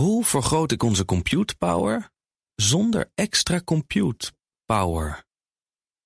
Hoe vergroot ik onze compute power zonder extra compute power?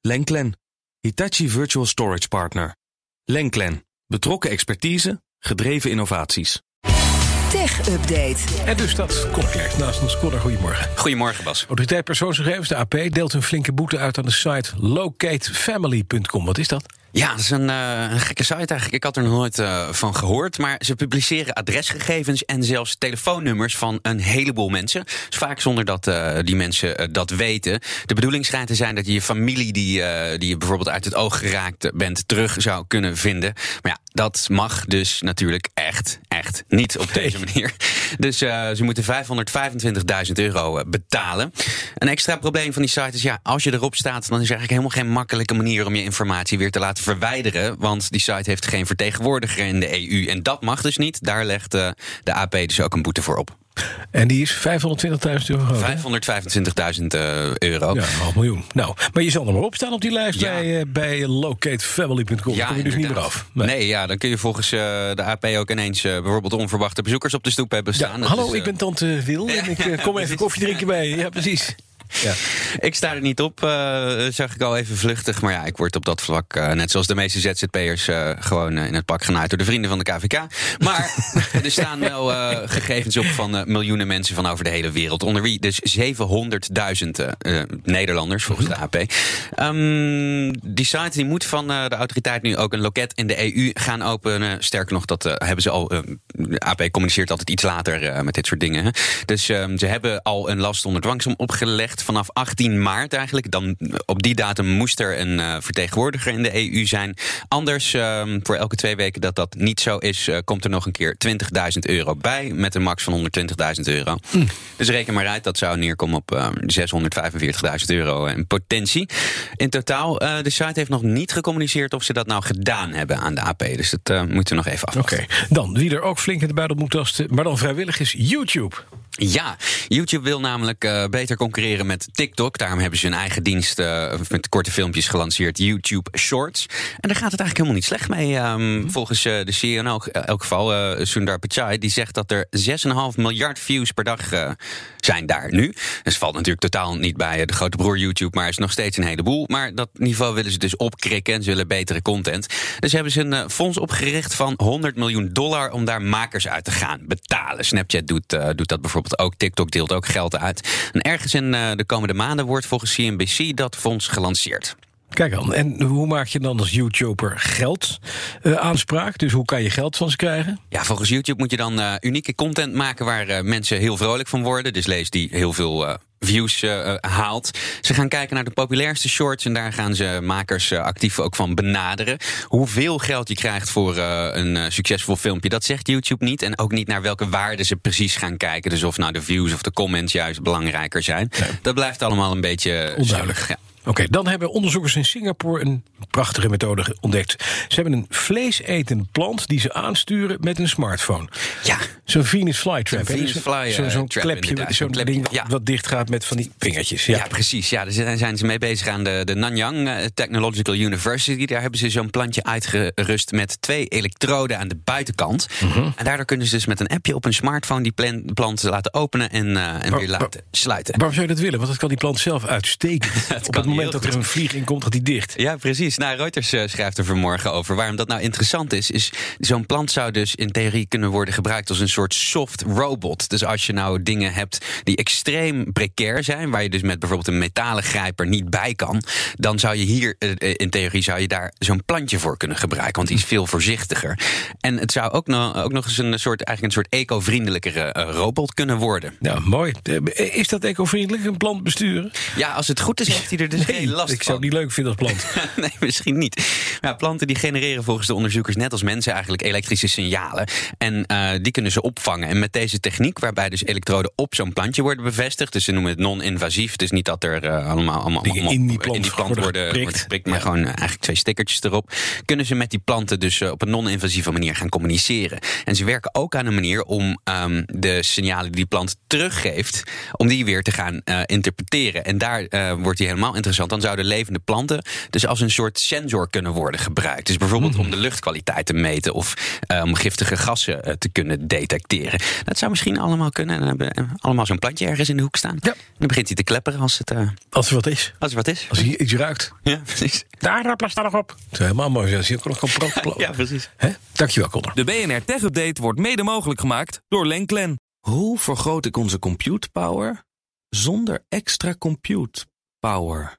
Lenklen, Hitachi Virtual Storage Partner. Lenklen, betrokken expertise, gedreven innovaties. Tech Update. En dus dat Kopkerk naast ons. Connor, goedemorgen. Goedemorgen, Bas. Autoriteit Persoonsgegevens, de AP, deelt een flinke boete uit aan de site locatefamily.com. Wat is dat? Ja, dat is een, uh, een, gekke site eigenlijk. Ik had er nog nooit uh, van gehoord. Maar ze publiceren adresgegevens en zelfs telefoonnummers van een heleboel mensen. Dus vaak zonder dat uh, die mensen dat weten. De bedoeling schijnt te zijn dat je je familie, die, die je bijvoorbeeld uit het oog geraakt bent, terug zou kunnen vinden. Maar ja, dat mag dus natuurlijk echt, echt niet op deze manier. Dus ze moeten 525.000 euro betalen. Een extra probleem van die site is, ja, als je erop staat, dan is er eigenlijk helemaal geen makkelijke manier om je informatie weer te laten verwijderen. Want die site heeft geen vertegenwoordiger in de EU. En dat mag dus niet. Daar legt uh, de AP dus ook een boete voor op. En die is 520.000 euro. 525.000 uh, euro. Ja, een half miljoen. Nou, maar je zal er maar op staan op die lijst ja. bij, uh, bij locatefamily.com. Ja, kom je dus niet meer af. Nee. nee, ja, dan kun je volgens uh, de AP ook ineens bijvoorbeeld onverwachte bezoekers op de stoep hebben staan. Ja, hallo, is, ik ben tante Wil en ik kom even koffie drinken bij je. Ja, precies. Ja. Ik sta er niet op, uh, zag ik al even vluchtig. Maar ja, ik word op dat vlak, uh, net zoals de meeste ZZP'ers, uh, gewoon in het pak genaaid door de vrienden van de KVK. Maar er staan wel gegevens op van miljoenen mensen van over de hele wereld. Onder wie dus 700.000 Nederlanders, volgens de AP. Um, die site die moet van de autoriteit nu ook een loket in de EU gaan openen. Sterker nog, dat hebben ze al. De AP communiceert altijd iets later met dit soort dingen. Hè. Dus um, ze hebben al een last onder dwangsom opgelegd vanaf 18 maart eigenlijk. Dan, op die datum moest er een uh, vertegenwoordiger in de EU zijn. Anders, uh, voor elke twee weken dat dat niet zo is, uh, komt er nog een keer 20.000 euro bij. Met een max van 120.000 euro. Mm. Dus reken maar uit, dat zou neerkomen op 645.000 euro in potentie. In totaal, de site heeft nog niet gecommuniceerd of ze dat nou gedaan hebben aan de AP. Dus dat moeten we nog even afwachten. Oké, okay. dan wie er ook flink in de buidel moet tasten, maar dan vrijwillig is YouTube. Ja, YouTube wil namelijk uh, beter concurreren met TikTok. Daarom hebben ze hun eigen dienst uh, met korte filmpjes gelanceerd, YouTube Shorts. En daar gaat het eigenlijk helemaal niet slecht mee. Um, mm. Volgens uh, de CEO in elk, elk geval, Sundar Pichai, die zegt dat er 6,5 miljard views per dag zijn daar nu. Dus valt natuurlijk totaal niet bij de grote broer YouTube, maar is nog steeds een heleboel. Maar dat niveau willen ze dus opkrikken en zullen betere content. Dus hebben ze een fonds opgericht van 100 miljoen dollar om daar makers uit te gaan betalen. Snapchat doet, doet dat bijvoorbeeld ook TikTok deelt ook geld uit. En ergens in uh, de komende maanden wordt volgens CNBC dat fonds gelanceerd. Kijk dan, en hoe maak je dan als YouTuber geld uh, aanspraak? Dus hoe kan je geld van ze krijgen? Ja, volgens YouTube moet je dan uh, unieke content maken waar uh, mensen heel vrolijk van worden. Dus lees die heel veel views uh, haalt. Ze gaan kijken naar de populairste shorts en daar gaan ze makers uh, actief ook van benaderen. Hoeveel geld je krijgt voor uh, een succesvol filmpje, dat zegt YouTube niet. En ook niet naar welke waarden ze precies gaan kijken. Dus of nou de views of de comments juist belangrijker zijn. Nee. Dat blijft allemaal een beetje onduidelijk. Ja. Oké, okay, dan hebben onderzoekers in Singapore een prachtige methode ontdekt. Ze hebben een vleesetend plant die ze aansturen met een smartphone. Ja. Zo'n Venus flytrap. Zo'n Venus fly Zo'n zo klepje, zo'n ding ja. wat dicht gaat met van die vingertjes. Ja, ja precies. Ja, daar zijn ze mee bezig aan de, de Nanyang Technological University. Daar hebben ze zo'n plantje uitgerust met twee elektroden aan de buitenkant. Mm -hmm. En daardoor kunnen ze dus met een appje op een smartphone die plant, plant laten openen en, uh, en weer laten sluiten. Waarom zou je dat willen? Want dat kan die plant zelf uitsteken. op het moment dat er een vlieg in komt, gaat die dicht. Ja, precies. Nou, Reuters uh, schrijft er vanmorgen over. Waarom dat nou interessant is, is zo'n plant zou dus in theorie kunnen worden gebruikt als een soort soft robot. Dus als je nou dingen hebt die extreem precair zijn, waar je dus met bijvoorbeeld een metalen grijper niet bij kan, dan zou je hier uh, in theorie zou je daar zo'n plantje voor kunnen gebruiken, want die is veel voorzichtiger. En het zou ook nog, ook nog eens een soort, eigenlijk een soort eco-vriendelijkere uh, robot kunnen worden. Ja, mooi. Is dat eco-vriendelijk, een plant besturen? Ja, als het goed is, heeft hij er dus. Geen last ik zou het niet leuk vinden als plant. nee, misschien niet. Ja, planten die genereren volgens de onderzoekers net als mensen eigenlijk elektrische signalen. En uh, die kunnen ze opvangen. En met deze techniek, waarbij dus elektroden op zo'n plantje worden bevestigd. Dus ze noemen het non-invasief. Dus niet dat er uh, allemaal, allemaal, allemaal in die plant, in die plant worden, worden geprikt, geprikt maar ja. gewoon uh, eigenlijk twee stickertjes erop. Kunnen ze met die planten dus op een non-invasieve manier gaan communiceren. En ze werken ook aan een manier om um, de signalen die die plant teruggeeft, om die weer te gaan interpreteren. En daar wordt die helemaal interessant interessant. Dan zouden levende planten dus als een soort sensor kunnen worden gebruikt. Dus bijvoorbeeld Mhm. om de luchtkwaliteit te meten of eh, om giftige gassen eh, te kunnen detecteren. Dat zou misschien allemaal kunnen. En dan hebben we allemaal zo'n plantje ergens in de hoek staan. Ja. Dan begint hij te klepperen als, het, eh, Als er wat is. als er wat is. Als hij iets ruikt. Ja, precies. Daar, daar daar nog op. Dat is helemaal mooi. Als je ook nog kan. Ja, precies. Hè? Dankjewel, Connor. De BNR Tech Update wordt mede mogelijk gemaakt door Lenklen. Hoe vergroot ik onze compute power zonder extra compute power?